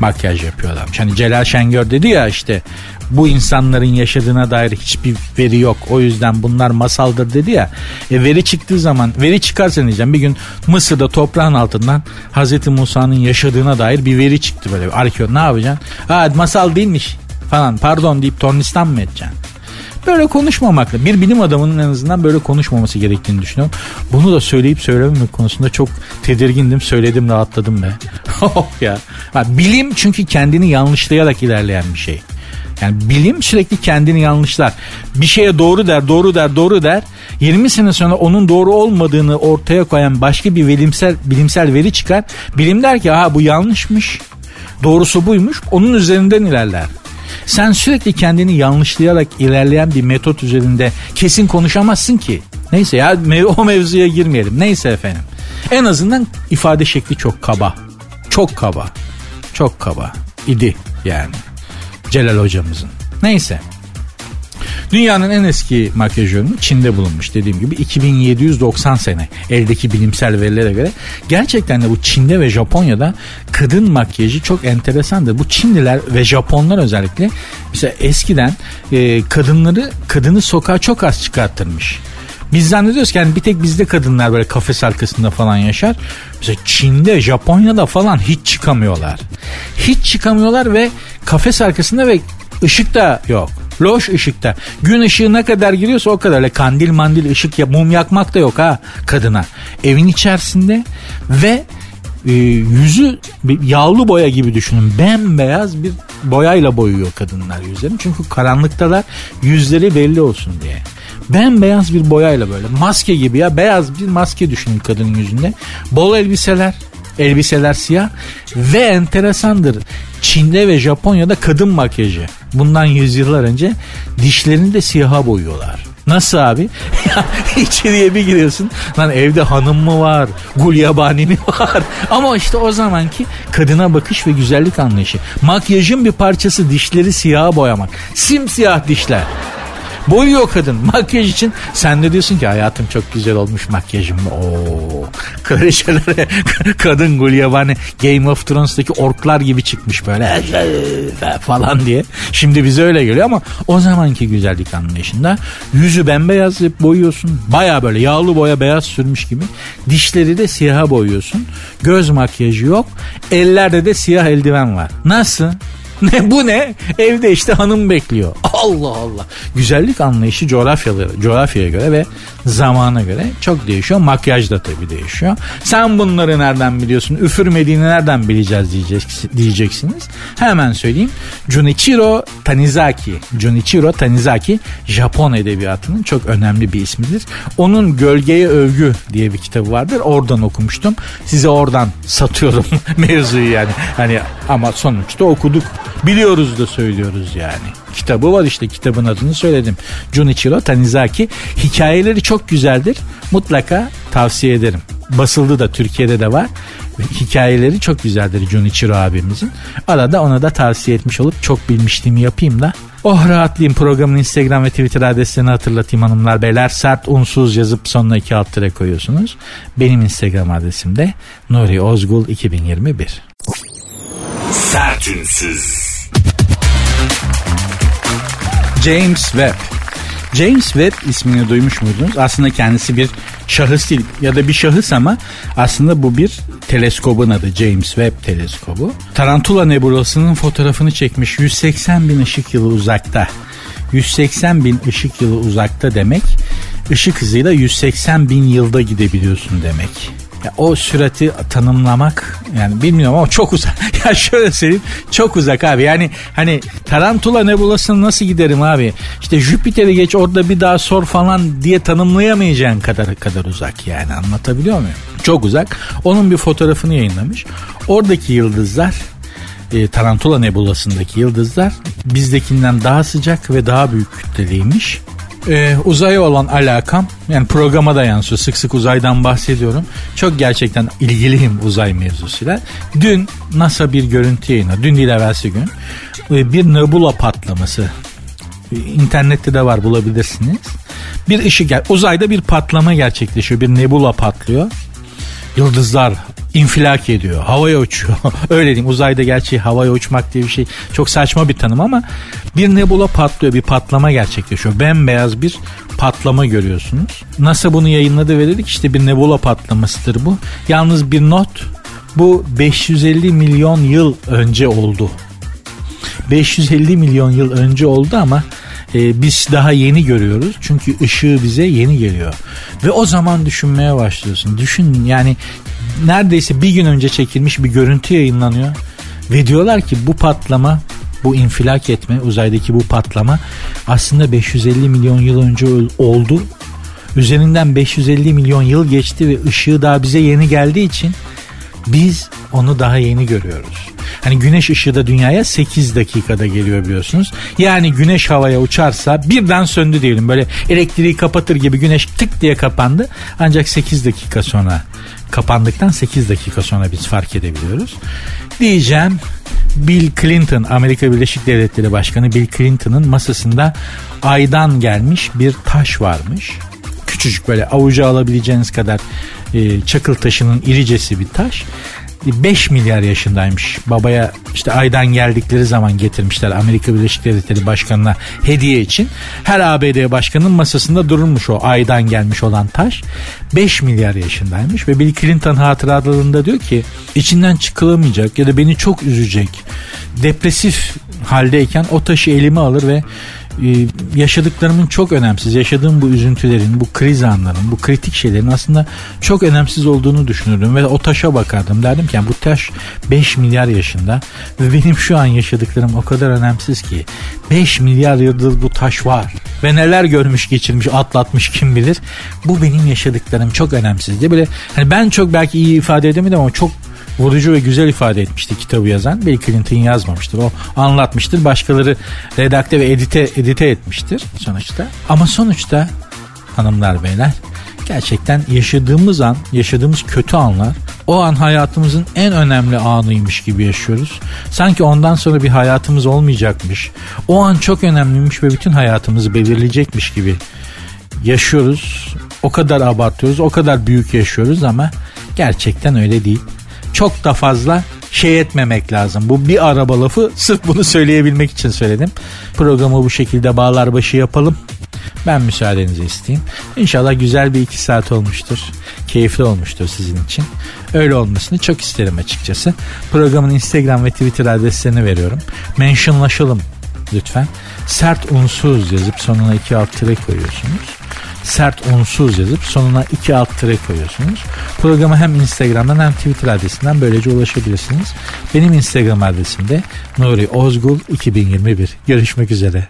Speaker 3: makyaj yapıyorlarmış. Hani Celal Şengör dedi ya işte bu insanların yaşadığına dair hiçbir veri yok. O yüzden bunlar masaldır dedi ya. E veri çıktığı zaman veri çıkarsa diyeceğim bir gün Mısır'da toprağın altından Hazreti Musa'nın yaşadığına dair bir veri çıktı böyle. Arkeolog ne yapacaksın? Ha masal değilmiş falan pardon deyip tornistan mı edeceksin? Böyle konuşmamakla bir bilim adamının en azından böyle konuşmaması gerektiğini düşünüyorum. Bunu da söyleyip söylememek konusunda çok tedirgindim. Söyledim rahatladım be. *laughs* Oh ya. bilim çünkü kendini yanlışlayarak ilerleyen bir şey. Yani bilim sürekli kendini yanlışlar. Bir şeye doğru der, doğru der, doğru der. 20 sene sonra onun doğru olmadığını ortaya koyan başka bir bilimsel bilimsel veri çıkar. Bilim der ki ha bu yanlışmış. Doğrusu buymuş. Onun üzerinden ilerler. Sen sürekli kendini yanlışlayarak ilerleyen bir metot üzerinde kesin konuşamazsın ki. Neyse ya o mevzuya girmeyelim. Neyse efendim. En azından ifade şekli çok kaba. Çok kaba. Çok kaba. idi yani. Celal hocamızın. Neyse. Dünyanın en eski makyaj ürünü Çin'de bulunmuş dediğim gibi 2790 sene eldeki bilimsel verilere göre. Gerçekten de bu Çin'de ve Japonya'da kadın makyajı çok enteresandır. Bu Çinliler ve Japonlar özellikle mesela eskiden e, kadınları kadını sokağa çok az çıkarttırmış. Biz zannediyoruz ki yani bir tek bizde kadınlar böyle kafes arkasında falan yaşar. Mesela Çin'de, Japonya'da falan hiç çıkamıyorlar. Hiç çıkamıyorlar ve kafes arkasında ve ışık da yok. Loş ışıkta. Gün ışığı ne kadar giriyorsa o kadar. Öyle kandil mandil ışık ya mum yakmak da yok ha kadına. Evin içerisinde ve e, yüzü yağlı boya gibi düşünün. Bembeyaz bir boyayla boyuyor kadınlar yüzlerini. Çünkü karanlıktalar yüzleri belli olsun diye. Bembeyaz bir boyayla böyle maske gibi ya beyaz bir maske düşünün kadının yüzünde. Bol elbiseler, elbiseler siyah ve enteresandır. Çin'de ve Japonya'da kadın makyajı. Bundan yüzyıllar önce dişlerini de siyaha boyuyorlar. Nasıl abi? *laughs* İçeriye bir giriyorsun. Lan evde hanım mı var? Gulyabani mi var? *laughs* Ama işte o zamanki kadına bakış ve güzellik anlayışı. Makyajın bir parçası dişleri siyaha boyamak. Simsiyah dişler. Boyuyor kadın makyaj için. Sen de diyorsun ki hayatım çok güzel olmuş makyajım. Oo. Kraliçelere *laughs* kadın Gulyabani Game of Thrones'taki orklar gibi çıkmış böyle *laughs* falan diye. Şimdi bize öyle geliyor ama o zamanki güzellik anlayışında yüzü bembeyaz boyuyorsun. Baya böyle yağlı boya beyaz sürmüş gibi. Dişleri de siyaha boyuyorsun. Göz makyajı yok. Ellerde de siyah eldiven var. Nasıl? *laughs* Ne bu ne? Evde işte hanım bekliyor. *laughs* Allah Allah. Güzellik anlayışı coğrafyaları, coğrafyaya göre ve zamana göre çok değişiyor. Makyaj da tabii değişiyor. Sen bunları nereden biliyorsun? Üfürmediğini nereden bileceğiz diyeceksiniz. Hemen söyleyeyim. Junichiro Tanizaki. Junichiro Tanizaki Japon edebiyatının çok önemli bir ismidir. Onun Gölgeye Övgü diye bir kitabı vardır. Oradan okumuştum. Size oradan satıyorum *laughs* mevzuyu yani. Hani ama sonuçta okuduk. Biliyoruz da söylüyoruz yani. Kitabı var işte kitabın adını söyledim. Junichiro Tanizaki. Hikayeleri çok güzeldir. Mutlaka tavsiye ederim. Basıldı da Türkiye'de de var. Hikayeleri çok güzeldir Junichiro abimizin. Arada ona da tavsiye etmiş olup çok bilmişliğimi yapayım da Oh rahatlayayım programın Instagram ve Twitter adreslerini hatırlatayım hanımlar beyler. Sert unsuz yazıp sonuna iki alt tere koyuyorsunuz. Benim Instagram adresim de Nuri Ozgul 2021. Sertünsüz. James Webb. James Webb ismini duymuş muydunuz? Aslında kendisi bir şahıs değil ya da bir şahıs ama aslında bu bir teleskobun adı James Webb teleskobu. Tarantula nebulasının fotoğrafını çekmiş 180 bin ışık yılı uzakta. 180 bin ışık yılı uzakta demek ışık hızıyla 180 bin yılda gidebiliyorsun demek. Ya o sürati tanımlamak yani bilmiyorum ama çok uzak. *laughs* ya şöyle söyleyeyim çok uzak abi. Yani hani Tarantula nebulasını nasıl giderim abi? İşte Jüpiter'i geç orada bir daha sor falan diye tanımlayamayacağın kadar kadar uzak yani anlatabiliyor muyum? Çok uzak. Onun bir fotoğrafını yayınlamış. Oradaki yıldızlar e, Tarantula nebulasındaki yıldızlar bizdekinden daha sıcak ve daha büyük kütleliymiş e, uzaya olan alakam yani programa da yansıyor. Sık sık uzaydan bahsediyorum. Çok gerçekten ilgiliyim uzay mevzusuyla. Dün NASA bir görüntü yayınladı. Dün değil evvelsi gün. E, bir nebula patlaması. İnternette de var bulabilirsiniz. Bir ışık uzayda bir patlama gerçekleşiyor. Bir nebula patlıyor. Yıldızlar infilak ediyor. Havaya uçuyor. *laughs* Öyle diyeyim. Uzayda gerçi havaya uçmak diye bir şey çok saçma bir tanım ama bir nebula patlıyor. Bir patlama gerçekleşiyor. Bembeyaz bir patlama görüyorsunuz. NASA bunu yayınladı ve dedik işte bir nebula patlamasıdır bu. Yalnız bir not bu 550 milyon yıl önce oldu. 550 milyon yıl önce oldu ama e, biz daha yeni görüyoruz. Çünkü ışığı bize yeni geliyor. Ve o zaman düşünmeye başlıyorsun. Düşün yani neredeyse bir gün önce çekilmiş bir görüntü yayınlanıyor. Ve diyorlar ki bu patlama bu infilak etme uzaydaki bu patlama aslında 550 milyon yıl önce oldu. Üzerinden 550 milyon yıl geçti ve ışığı daha bize yeni geldiği için biz onu daha yeni görüyoruz. Hani güneş ışığı da dünyaya 8 dakikada geliyor biliyorsunuz. Yani güneş havaya uçarsa birden söndü diyelim. Böyle elektriği kapatır gibi güneş tık diye kapandı. Ancak 8 dakika sonra kapandıktan 8 dakika sonra biz fark edebiliyoruz. Diyeceğim Bill Clinton Amerika Birleşik Devletleri Başkanı Bill Clinton'ın masasında aydan gelmiş bir taş varmış. Küçücük böyle avucu alabileceğiniz kadar e, çakıl taşının iricesi bir taş. 5 milyar yaşındaymış. Babaya işte aydan geldikleri zaman getirmişler Amerika Birleşik Devletleri Başkanı'na hediye için. Her ABD başkanının masasında dururmuş o aydan gelmiş olan taş. 5 milyar yaşındaymış ve Bill Clinton hatıralarında diyor ki içinden çıkılamayacak ya da beni çok üzecek depresif haldeyken o taşı elime alır ve yaşadıklarımın çok önemsiz, yaşadığım bu üzüntülerin, bu kriz anların, bu kritik şeylerin aslında çok önemsiz olduğunu düşünürdüm ve o taşa bakardım. Derdim ki yani bu taş 5 milyar yaşında ve benim şu an yaşadıklarım o kadar önemsiz ki 5 milyar yıldır bu taş var ve neler görmüş geçirmiş atlatmış kim bilir. Bu benim yaşadıklarım çok önemsiz diye böyle hani ben çok belki iyi ifade edemedim ama çok vurucu ve güzel ifade etmişti kitabı yazan. Bill Clinton yazmamıştır. O anlatmıştır. Başkaları redakte ve edite, edite etmiştir sonuçta. Ama sonuçta hanımlar beyler gerçekten yaşadığımız an, yaşadığımız kötü anlar o an hayatımızın en önemli anıymış gibi yaşıyoruz. Sanki ondan sonra bir hayatımız olmayacakmış. O an çok önemliymiş ve bütün hayatımızı belirleyecekmiş gibi yaşıyoruz. O kadar abartıyoruz, o kadar büyük yaşıyoruz ama gerçekten öyle değil çok da fazla şey etmemek lazım. Bu bir araba lafı sırf bunu söyleyebilmek için söyledim. Programı bu şekilde bağlar başı yapalım. Ben müsaadenizi isteyeyim. İnşallah güzel bir iki saat olmuştur. Keyifli olmuştur sizin için. Öyle olmasını çok isterim açıkçası. Programın Instagram ve Twitter adreslerini veriyorum. Mentionlaşalım lütfen. Sert unsuz yazıp sonuna iki alt tire koyuyorsunuz sert unsuz yazıp sonuna iki alt tire koyuyorsunuz. Programa hem Instagram'dan hem Twitter adresinden böylece ulaşabilirsiniz. Benim Instagram adresim de Nuri Ozgul 2021. Görüşmek üzere.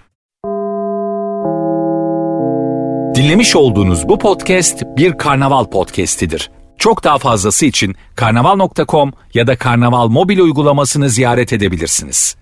Speaker 1: Dinlemiş olduğunuz bu podcast bir karnaval podcastidir. Çok daha fazlası için karnaval.com ya da karnaval mobil uygulamasını ziyaret edebilirsiniz.